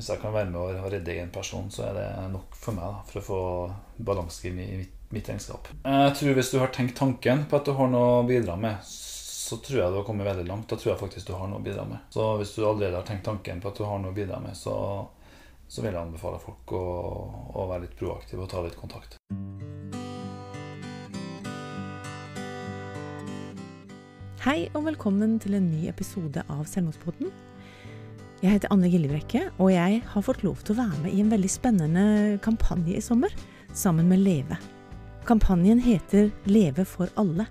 Hvis jeg kan være med og redde en person, så er det nok for meg da, for å få balanse i mitt, mitt regnskap. Jeg tror Hvis du har tenkt tanken på at du har noe å bidra med, så tror jeg du har kommet veldig langt. Da tror jeg faktisk du har noe å bidra med. Så hvis du allerede har tenkt tanken på at du har noe å bidra med, så, så vil jeg anbefale folk å, å være litt proaktive og ta litt kontakt. Hei og velkommen til en ny episode av Selvmordspodden. Jeg heter Anne Gillebrekke, og jeg har fått lov til å være med i en veldig spennende kampanje i sommer, sammen med Leve. Kampanjen heter Leve for alle,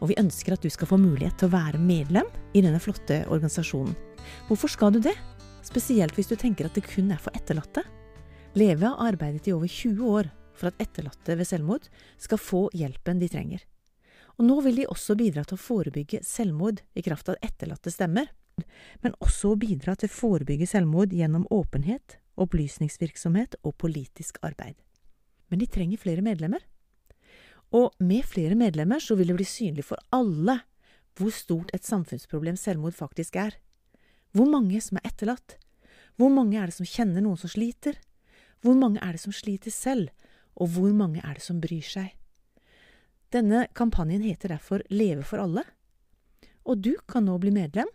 og vi ønsker at du skal få mulighet til å være medlem i denne flotte organisasjonen. Hvorfor skal du det? Spesielt hvis du tenker at det kun er for etterlatte. Leve har arbeidet i over 20 år for at etterlatte ved selvmord skal få hjelpen de trenger. Og nå vil de også bidra til å forebygge selvmord i kraft av etterlatte stemmer, men også å bidra til å forebygge selvmord gjennom åpenhet, opplysningsvirksomhet og politisk arbeid. Men de trenger flere medlemmer. Og med flere medlemmer så vil det bli synlig for alle hvor stort et samfunnsproblem selvmord faktisk er. Hvor mange som er etterlatt? Hvor mange er det som kjenner noen som sliter? Hvor mange er det som sliter selv? Og hvor mange er det som bryr seg? Denne kampanjen heter derfor Leve for alle, og du kan nå bli medlem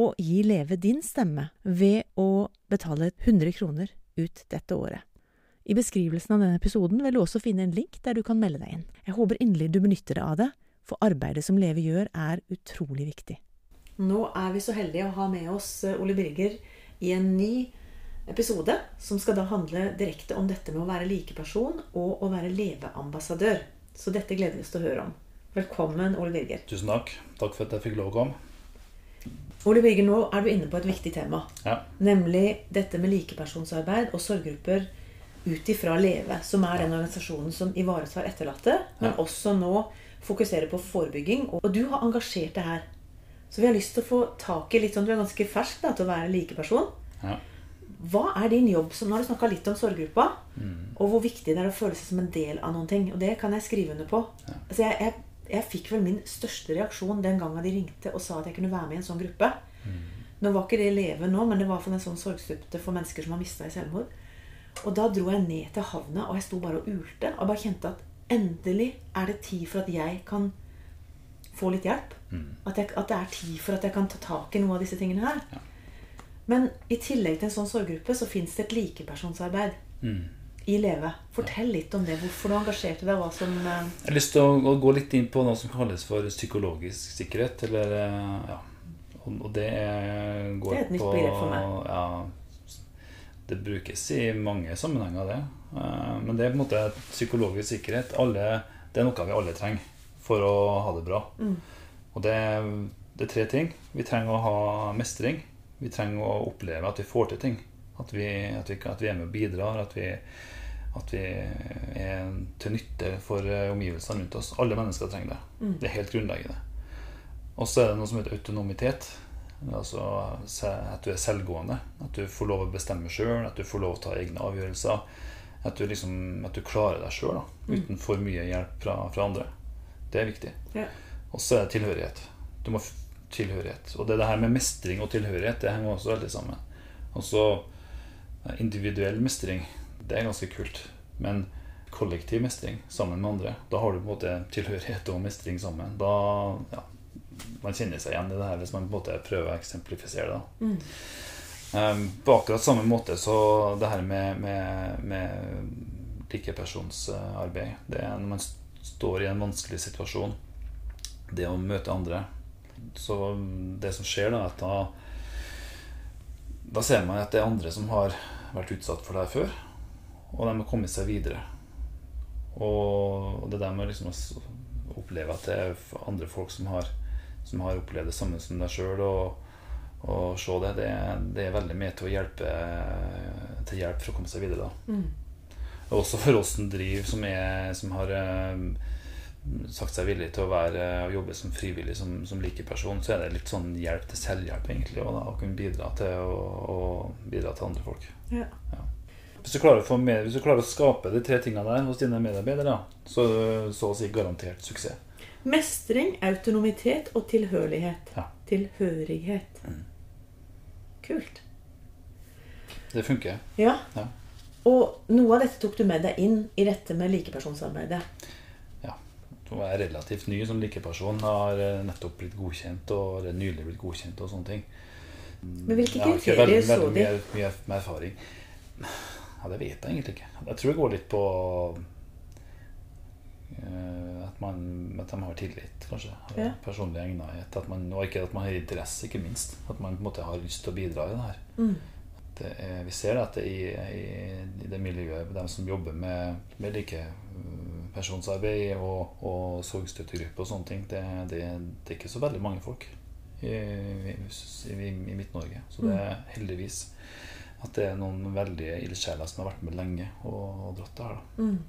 og gi Leve din stemme ved å betale 100 kroner ut dette året. I beskrivelsen av denne episoden vil du også finne en link der du kan melde deg inn. Jeg håper inderlig du benytter deg av det, for arbeidet som Leve gjør, er utrolig viktig. Nå er vi så heldige å ha med oss eh, Ole Birger i en ny episode, som skal da handle direkte om dette med å være likeperson og å være leveambassadør. Så dette gleder vi oss til å høre om. Velkommen, Ole Birger. Tusen takk. Takk for at jeg fikk lov å komme. Ole Birger, nå er du inne på et viktig tema. Ja. Nemlig dette med likepersonsarbeid og sorggrupper ut ifra Leve, som er den organisasjonen som ivaretar etterlatte, men også nå fokuserer på forebygging. Og du har engasjert deg her. Så vi har lyst til å få tak i litt sånn Du er ganske fersk da, til å være likeperson. Ja. Hva er din jobb som Nå har du snakka litt om sorggruppa, Mm. og hvor viktig det er å føle seg som en del av noen ting. Og det kan jeg skrive under på. Ja. Altså jeg, jeg, jeg fikk vel min største reaksjon den gangen de ringte og sa at jeg kunne være med i en sånn gruppe. Nå var ikke det Leve nå, men det var for en sånn sorgstupte for mennesker som har mista i selvmord. Og da dro jeg ned til havna, og jeg sto bare og ulte. Og bare kjente at endelig er det tid for at jeg kan få litt hjelp. At, jeg, at det er tid for at jeg kan ta tak i noe av disse tingene her. Ja. Men i tillegg til en sånn sorggruppe så fins det et likepersonsarbeid Mm. I Leve. Fortell litt om det. Hvorfor du engasjerte deg, hva som eh, Jeg har lyst til å, gå litt inn på noe som kalles for psykologisk sikkerhet. Eller, eh, ja. og, det er, går Det er et nytt på begrep for meg. Ja, det brukes i mange sammenhenger, det. Eh, Men det er på en måte psykologisk sikkerhet. Alle, det er noe vi alle trenger for å ha det bra. Mm. Og det, det er tre ting. Vi trenger å ha mestring. Vi trenger å oppleve at vi får til ting. At vi, at vi, at vi er med og bidrar. At vi, at vi er til nytte for eh, omgivelsene rundt oss. Alle mennesker trenger det. Mm. Det er helt grunnleggende. Og så er det noe som heter autonomitet. Altså at du er selvgående. At du får lov å bestemme sjøl. At du får lov å ta egne avgjørelser. At du, liksom, at du klarer deg sjøl uten for mye hjelp fra, fra andre. Det er viktig. Ja. Og så er det tilhørighet. Du må tilhørighet. Og det, det her med mestring og tilhørighet det henger også veldig sammen. Og så individuell mestring, det er ganske kult. Men kollektiv mestring sammen med andre, da har du på en måte tilhørighet og mestring sammen. Da ja, Man kjenner seg igjen i det her hvis man på en måte prøver å eksemplifisere det. Mm. Um, på akkurat samme måte så det her med, med, med likepersonsarbeid Det er når man står i en vanskelig situasjon, det å møte andre Så det som skjer, da, er at da Da ser man at det er andre som har vært utsatt for det her før, og de har kommet seg videre. Og det der med liksom å oppleve at det er andre folk som har, som har opplevd det samme som deg sjøl, og, og se det, det, det er veldig med til å hjelpe til hjelp for å komme seg videre. da Mm. også for oss som driver, som, er, som har eh, sagt seg villig til å være og jobbe som frivillig som, som likeperson, så er det litt sånn hjelp til selvhjelp, egentlig. Og da, å kunne bidra til å, å bidra til andre folk. Ja. Hvis du, klarer å få med, hvis du klarer å skape de tre tingene der hos dine medarbeidere, så så å si garantert suksess. Mestring, autonomitet og tilhørighet. Ja. Tilhørighet. Mm. Kult. det funker. Ja. Ja. Og noe av dette tok du med deg inn i dette med likepersonsarbeidet. Jeg er relativt ny som likeperson. Har eh, nettopp blitt godkjent og eller nylig blitt godkjent og sånne ting. Men hvilke kriterier så de? mye, mye med erfaring. Ja, det vet jeg egentlig ikke. Jeg tror det går litt på eh, at, man, at de har tillit, kanskje. Ja. Personlig egnethet. At man, og ikke at man har interesse, ikke minst. At man på en måte har lyst til å bidra i det her. Mm. Det er, vi ser det at det i, i, i det miljøet, de som jobber med, med likepersonsarbeid og, og sorgstøttegrupper og sånne ting, det, det, det er ikke så veldig mange folk i, i, i, i Midt-Norge. Så det er heldigvis at det er noen veldige ildsjeler som har vært med lenge og, og dratt det her. da. Mm.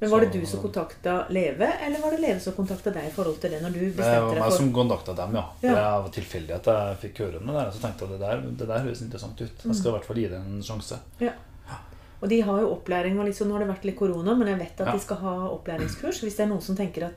Men Var det du som kontakta Leve, eller var det Leve som kontakta deg i forhold til det når du Det var meg som kontakta dem, ja. Ja. Det var tilfeldig at jeg fikk høre om det der. Så tenkte jeg det der, det der høres interessant ut. Jeg skal i hvert fall gi det en sjanse. Ja. Og de har jo opplæring, og sånn, nå har det vært litt korona, men jeg vet at Ja. de skal ha opplæringskurs. Hvis det er noen som tenker at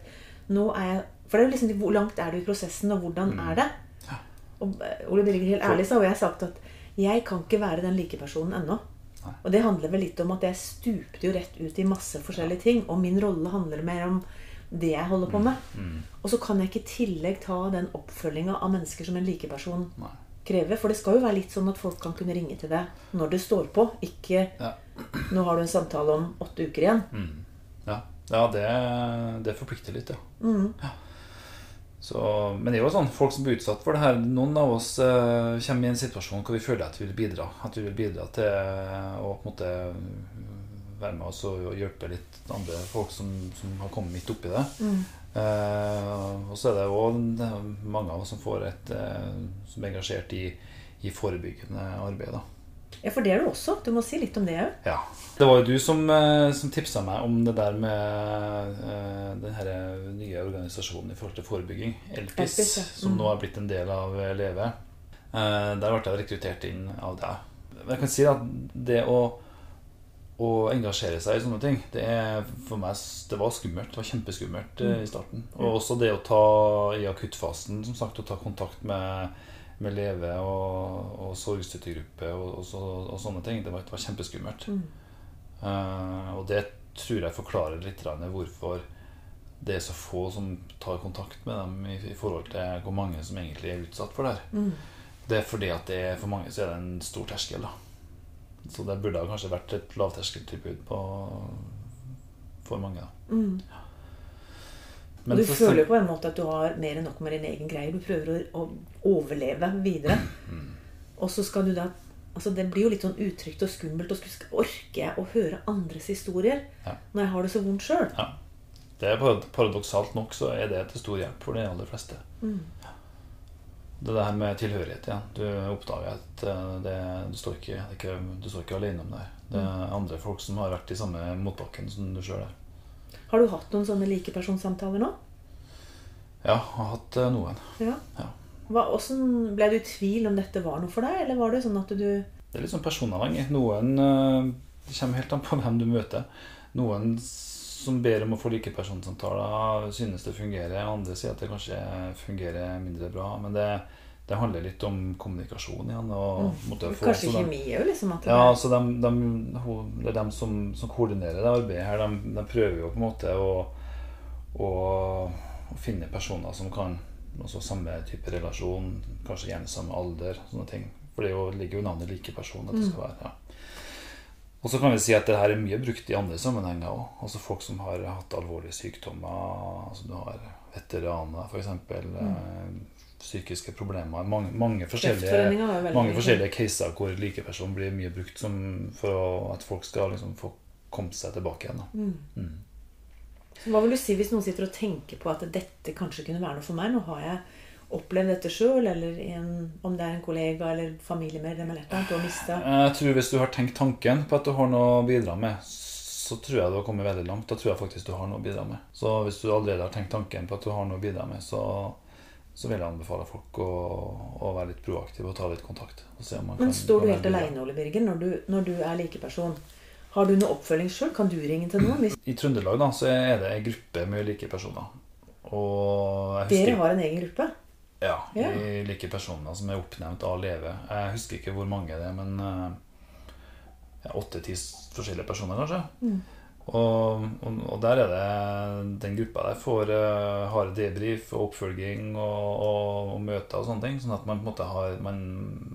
nå er jeg For det er jo liksom hvor langt er du i prosessen, og hvordan er det? Mm. Ja. Og eh, Ole Birger, helt ærlig så har jeg sagt at jeg kan ikke være den likepersonen ennå. Nei. Og det handler vel litt om at jeg stupte jo rett ut i masse forskjellige ting. Og min rolle handler mer om det jeg holder på med. Mm. Og så kan jeg ikke i tillegg ta den oppfølginga av mennesker som en likeperson Nei. Krever. For det skal jo være litt sånn at folk kan kunne ringe til deg når det står på. Ikke Ja. 'nå har du en samtale om åtte uker igjen'. Mm. Ja, ja det, det forplikter litt, ja. Mm. ja. Så, men det er jo sånn, folk som blir utsatt for det her Noen av oss eh, kommer i en situasjon hvor vi føler at vi vil bidra. At vi vil bidra til å på en måte være med oss og hjelpe litt andre folk som, som har kommet midt oppi det. Mm. Eh, og så er det jo mange av oss som får et eh, som er engasjert i, i forebyggende arbeid. da. Ja, for det er du også. Du må si litt om det òg. Ja. Det var jo du som, eh, som tipsa meg om det der med eh, den her nye organisasjonen i forhold til forebygging, Elpis, Elpis, ja. som Mm. nå har blitt en del av Leve. Eh, Der ble jeg rekruttert inn av deg. Men jeg kan si at det å, å engasjere seg i sånne ting, det er for meg det var skummelt. Det var kjempeskummelt mm. i starten. Og også det å ta i akuttfasen, som sagt, å ta kontakt med med Leve og, og sorgstøttegruppe og, og, så, og sånne ting. Det var, det var kjempeskummelt. Mm. Uh, og det tror jeg forklarer litt hvorfor det er så få som tar kontakt med dem i, i forhold til hvor mange som egentlig er utsatt for det her. Mm. Det er fordi at det er, for mange så er det en stor terskel. da Så det burde kanskje vært et lavterskeltilbud på, for mange. da Mm. Men du så- føler på en måte at du har mer enn nok med din egen greie. Du prøver å, å overleve videre. Mm. Og så skal du da Altså Det blir jo litt sånn utrygt og skummelt. Og skulle, orke å høre andres historier Ja. når jeg har det så vondt sjøl? Ja. Det er Paradoksalt nok så er det til stor hjelp for de aller fleste. Mm. Det der med tilhørighet igjen. Du oppdager at eh, det, du, står ikke, det ikke, du står ikke alene om det. her. Det er andre folk som har vært i samme motbakken som du sjøl er. Har du hatt noen sånne likepersonsamtaler nå? Ja, jeg har hatt eh, noen. Ja. Ja. Hva, hvordan Ble du i tvil om dette var noe for deg, eller var det sånn at du Det er litt sånn personavhengig. Noen eh, Det kommer helt an på hvem du møter. Noen som ber om å få likepersonsamtaler, synes det fungerer. Andre sier at det kanskje fungerer mindre bra. Men det, det handler litt om kommunikasjon igjen. Og, måtte få- Kanskje så kjemi òg, liksom? At det Ja, altså de, de, det er dem som, som koordinerer det arbeidet her. De, de prøver jo på en måte å, å, å finne personer som kan også samme type relasjon, kanskje gjerne samme alder, sånne ting. For det er ligger jo navnet like person at det skal være. Ja. Og så kan vi si at det her er mye brukt i andre sammenhenger òg. Altså folk som har hatt alvorlige sykdommer. Altså du har veteraner, f.eks. Mm. psykiske problemer. Mange, mange forskjellige mange forskjellige caser hvor likeperson blir mye brukt som, for at folk skal liksom få kommet seg tilbake igjen. Da. Mm. Mm. Hva vil du si hvis noen sitter og tenker på at dette kanskje kunne være noe for meg? Nå har jeg opplevd dette sjøl, eller en, om det er en kollega eller familiemedlem eller et eller annet du har mista. Jeg tror Hvis du har tenkt tanken på at du har noe å bidra med, så tror jeg du har kommet veldig langt. Da tror jeg faktisk du har noe å bidra med. Så hvis du allerede har tenkt tanken på at du har noe å bidra med, så, så vil jeg anbefale folk å, å være litt proaktive og ta litt kontakt. Og se om man Men står du helt aleine, Ole Birger, når du, når du er likeperson? Har du noe oppfølging sjøl? Kan du ringe til noen? Hvis I Trøndelag da, så er det en gruppe med like personer. Og dere har en egen gruppe? Ja, Ja. de like personer som er oppnevnt av Leve. Jeg husker ikke hvor mange det er, men, eh, ja, åtte-ti forskjellige personer, kanskje. Mm. Og, og, og der er det den gruppa der får uh, harde debrief og oppfølging og, og, og møter og sånne ting. Sånn at man på en måte har Man,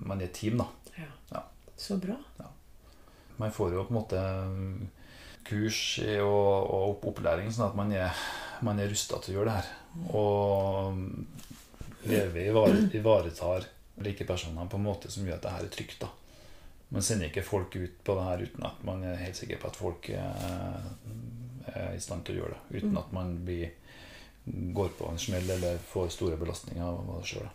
man er et team, da. Ja. Ja. Så bra. Man får jo på en måte kurs i- og, og opplæring, sånn at man er, man er rusta til å gjøre det her. Og ivare- ivaretar like personer på en måte som gjør at det her er trygt. da. Man sender ikke folk ut på det her uten at man er helt sikker på at folk er, er i stand til å gjøre det. Uten Mm. at man blir, går på en smell eller får store belastninger av det sjøl.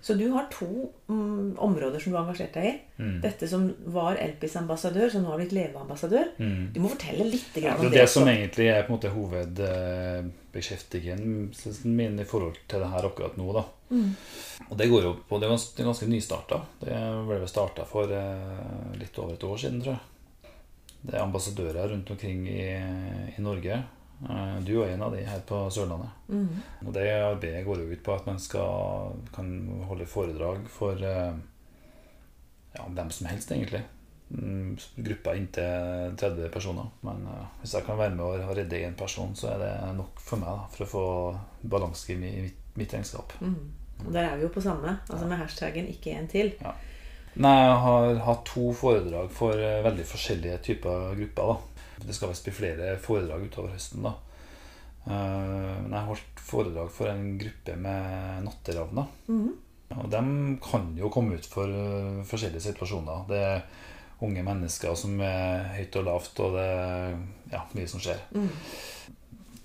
Så du har to mm, områder som du har engasjert deg i. Mm. Dette som var Elpis ambassadør, som nå har blitt Leve-ambassadør. Mm. Du må fortelle litt Ja, det. det om er det. det som egentlig er på en måte hovedbeskjeftigelsen min i forhold til det her akkurat nå. da. Mm. Og det går jo på, det er ganske, det ganske nystarta. Det ble vel starta for eh, litt over et år siden, tror jeg. Det er ambassadører rundt omkring i, i Norge. Eh, Du er en av de her på Sørlandet. Mm. Og det arbeidet går jo ut på at man skal, kan holde foredrag for eh, ja, hvem som helst, egentlig. Gruppa Grupper inntil 30 personer. Men uh, hvis jeg kan være med og redde én person, så er det nok for meg da, for å få balanse i mitt, mitt regnskap. Mm. Og der er vi jo på samme, altså med hashtaggen 'ikke en til'. Nei, jeg har hatt to foredrag for veldig forskjellige typer grupper. da. Det skal visst bli flere foredrag utover høsten. da. Eh, Men jeg har holdt foredrag for en gruppe med natteravner. Mhm. Og de kan jo komme ut for eh, forskjellige situasjoner. Det er unge mennesker som er høyt og lavt, og det er ja, mye som skjer. Mm.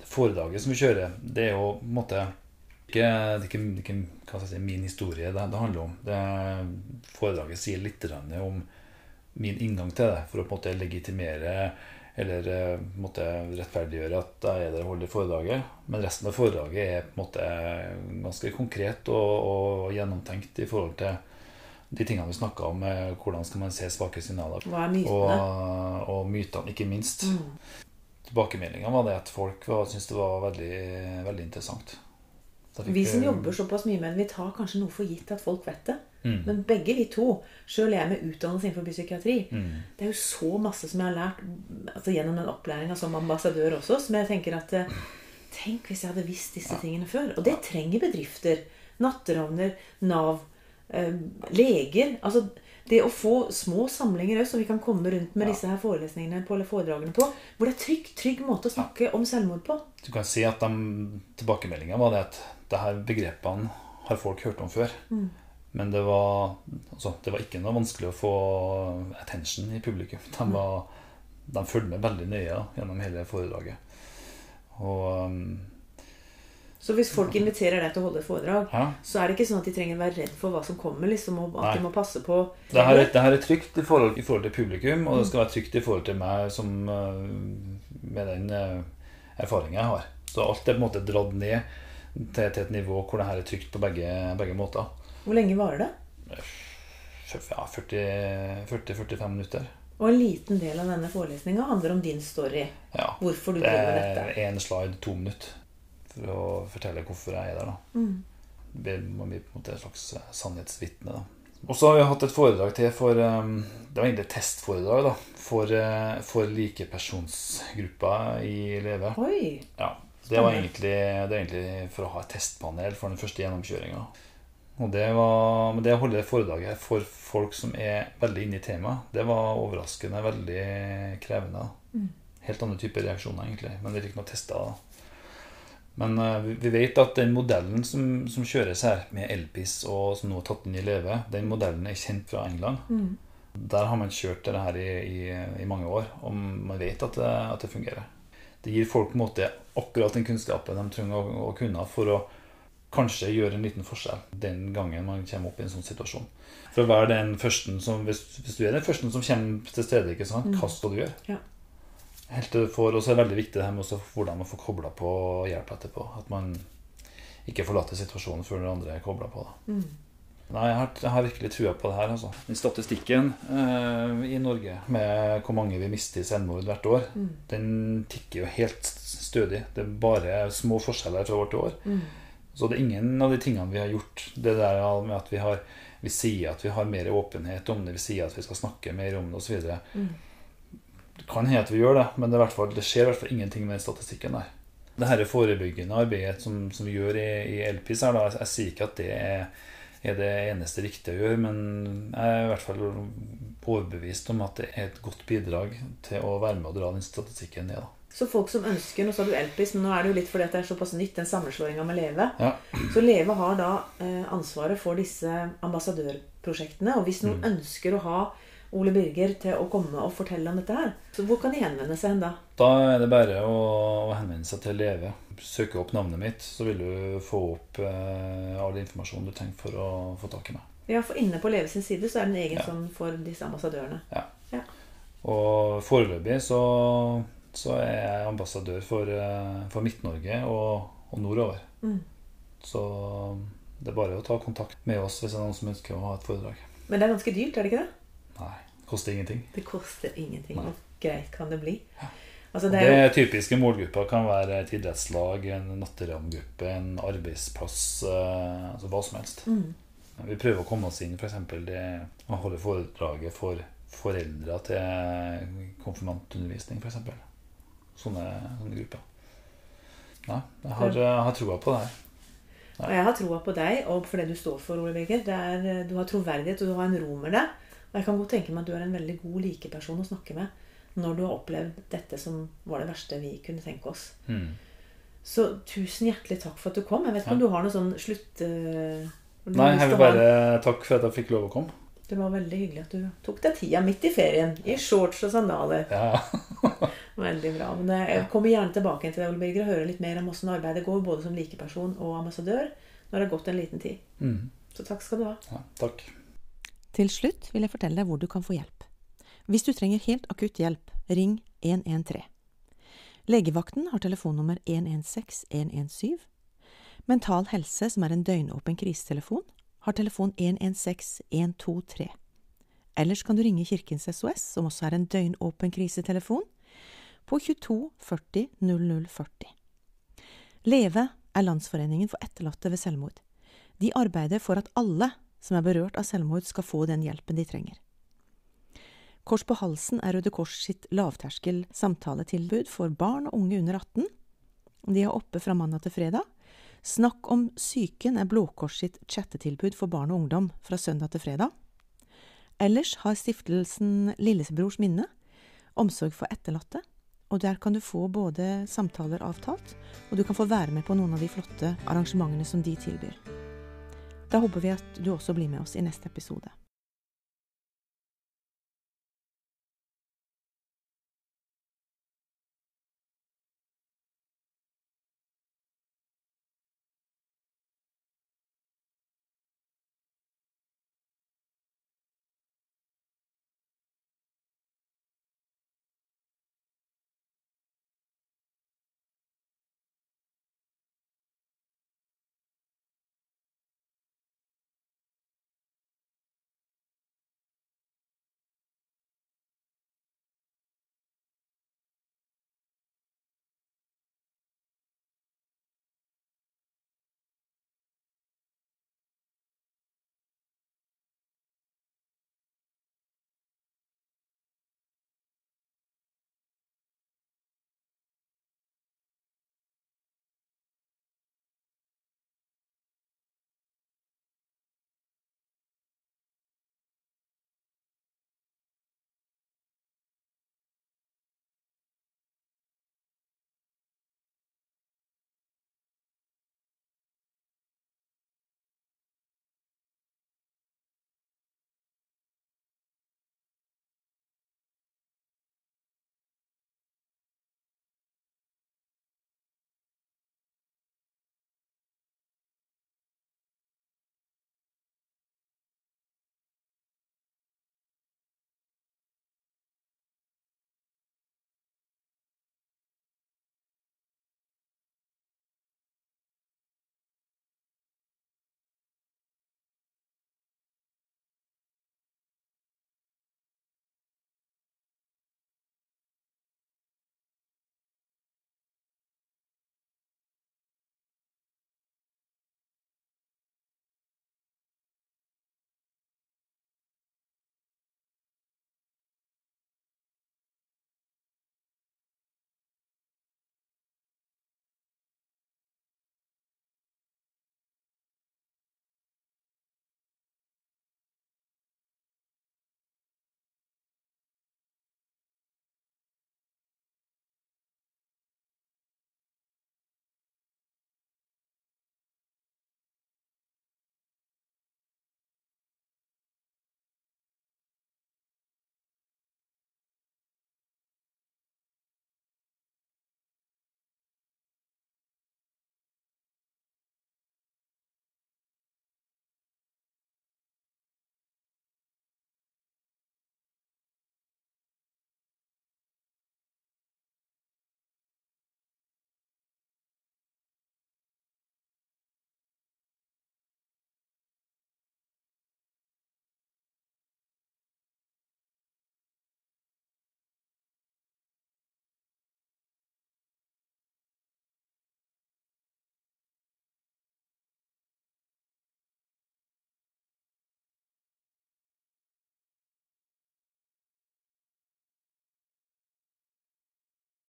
Foredraget som vi kjører, det er jo på en måte ikke, det er ikke, ikke si, min historie det, det handler om. Det, foredraget sier litt om min inngang til det, for å på en måte legitimere eller måtte på rettferdiggjøre at jeg er der og holder foredraget. Men resten av foredraget er på en måte ganske konkret og, og gjennomtenkt i forhold til de tingene vi snakka om. eh, Hvordan skal man se svake signaler? Hva er mytene? Og, og mytene, ikke minst. Mm. Tilbakemeldinga var det at folk var- syntes det var veldig, veldig interessant. Fikk, Vi som eh, jobber såpass mye med det, vi tar kanskje noe for gitt at folk vet det. Mm, Men begge vi to, sjøl jeg med utdannelse innenfor psykiatri, mm, det er jo så masse som jeg har lært altså gjennom den opplæringa som ambassadør også, som jeg tenker at eh, Tenk hvis jeg hadde visst disse tingene før. Og det trenger bedrifter. Natteravner, Nav, eh, leger. Altså det å få små samlinger også, som vi kan komme rundt med Ja. disse her forelesningene på, eller foredragene på, hvor det er trygg, trygg måte å snakke om selvmord på. Du kan si at de tilbakemeldinga var det at det her begrepene har folk hørt om før. Mm. Men det var, altså, det var ikke noe vanskelig å få attention i publikum. De, var, de fulgte med veldig nøye gjennom hele foredraget. Og um, Så hvis folk inviterer deg til å holde et foredrag, ja, så er det ikke sånn at de trenger å være redd for hva som kommer, liksom, og at Nei. de må passe på det her, er- det her er trygt i forhold, i forhold til publikum, og det skal være trygt i forhold til meg som, uh, med den uh, erfaringen jeg har. Så alt er på en måte dratt ned til, til et nivå hvor det her er trygt på begge, begge måter. Hvor lenge varer det? Ja, 40-45 minutter. Og en liten del av denne forelesninga handler om din story. Ja. Hvorfor du Det driver med er dette. én slide, to minutter, for å fortelle hvorfor jeg er der. da. Mm. Det må bli på en måte et slags eh, sannhetsvitne. Og så har vi hatt et foredrag til for um, Det var egentlig et testforedrag da, for, uh, for likepersonsgruppa i Leve. Oi! Ja, det var egentlig, det var egentlig for å ha et testpanel for den første gjennomkjøringa. Og det var, men det å holde det foredraget for folk som er veldig inne i temaet, det var overraskende veldig krevende. Mm. Helt andre typer reaksjoner, egentlig. Men det er ikke noe testa. Men uh, vi- vi vet at den modellen som, som kjøres her, med Elpis og som nå er tatt inn i Leve, den modellen er kjent fra England. Mm. Der har man kjørt det her i, i, i mange år, og man vet at det, at det fungerer. Det gir folk på en måte akkurat den kunnskapen de trenger å, å kunne for å kanskje gjøre en liten forskjell den gangen man kommer opp i en sånn situasjon. For å være den førsten som, hvis, hvis du er den første som kommer til stedet, ikke sant? hva skal du gjøre? Ja. Helt til du får, og så er det veldig viktig det her med også hvordan man får kobla på hjelp etterpå. At man ikke forlater situasjonen før den andre er kobla på. Da. Mm. Nei, jeg har, jeg har virkelig trua på det her. Altså. Den statistikken eh, i Norge med hvor mange vi mister i selvmord hvert år, Mm. den tikker jo helt stødig. Det er bare små forskjeller fra år til år. Mm. Så det er ingen av de tingene vi har gjort, det der med at vi har vi sier at vi har mer åpenhet om det, vi sier at vi skal snakke mer om det osv. Mm. Det kan hende at vi gjør det, men det, fall, det skjer i hvert fall ingenting med den statistikken der. Det her forebyggende arbeidet som, som vi gjør i, i Elpis, her, da, jeg, jeg sier ikke at det er, er det eneste riktige å gjøre, men jeg er i hvert fall overbevist om at det er et godt bidrag til å være med og dra den statistikken ned. da. Så folk som ønsker Nå sa du Elpis, men nå er det jo litt fordi at det er såpass nytt, den sammenslåinga med Leve. Ja. Så Leve har da eh, ansvaret for disse ambassadørprosjektene. Og hvis noen Mm. ønsker å ha Ole Birger til å komme og fortelle om dette her, så hvor kan de henvende seg hen da? Da er det bare å, å henvende seg til Leve. Søke opp navnet mitt, så vil du få opp eh, all informasjon du trenger for å få tak i meg. Ja, for inne på Leve sin side så er det en egen Ja. sånn for disse ambassadørene. Ja. Og foreløpig så, så er jeg ambassadør for, eh, for Midt-Norge og, og nordover. Mm. Så det er bare å ta kontakt med oss hvis det er noen som ønsker å ha et foredrag. Men det er ganske dyrt, er det ikke det? Nei, Det koster ingenting. Det koster ingenting. Nei. Hvor greit kan det bli? Altså, Det, det er jo typiske målgrupper kan være et idrettslag, en natteravngruppe, en arbeidsplass, eh, altså hva som helst. mm. Vi prøver å komme oss inn f.eks. det å holde foredraget for foreldre til konfirmantundervisning, f.eks. Sånne, sånne grupper. Ja, jeg har, jeg har troa på det her. Og jeg har troa på deg og for det du står for, Ole Birger. Det du har troverdighet, og du har en ro med deg. Og jeg kan godt tenke meg at du er en veldig god likeperson å snakke med når du har opplevd dette som var det verste vi kunne tenke oss. Mm. Så tusen hjertelig takk for at du kom. Jeg vet ikke om du har noe sånn slutt... Uh, Nei, jeg vil bare takke for at jeg fikk lov å komme. Det var veldig hyggelig at du tok deg tida midt i ferien. I shorts og sandaler. Ja, Veldig bra. Men eh, jeg kommer gjerne tilbake til deg, Ole Birger, og hører litt mer om hvordan arbeidet går, både som likeperson og ambassadør, når det har gått en liten tid. mm. Så takk skal du ha. ja takk. Til slutt vil jeg fortelle deg hvor du kan få hjelp. Hvis du trenger helt akutt hjelp, ring 113. Legevakten har telefonnummer 116 117. Mental Helse, som er en døgnåpen krisetelefon, har telefon 116 123. Ellers kan du ringe Kirkens SOS, som også er en døgnåpen krisetelefon, på 22 40 00 40. Leve er Landsforeningen for etterlatte ved selvmord. De arbeider for at alle som er berørt av selvmord, skal få den hjelpen de trenger. Kors på halsen er Røde Kors sitt lavterskel samtaletilbud for barn og unge under 18. De er oppe fra mandag til fredag. Snakk om psyken er Blå Kors sitt chattetilbud for barn og ungdom fra søndag til fredag. Ellers har stiftelsen Lillebrors minne omsorg for etterlatte, og der kan du få både samtaler avtalt, og du kan få være med på noen av de flotte arrangementene som de tilbyr. Da håper vi at du også blir med oss i neste episode.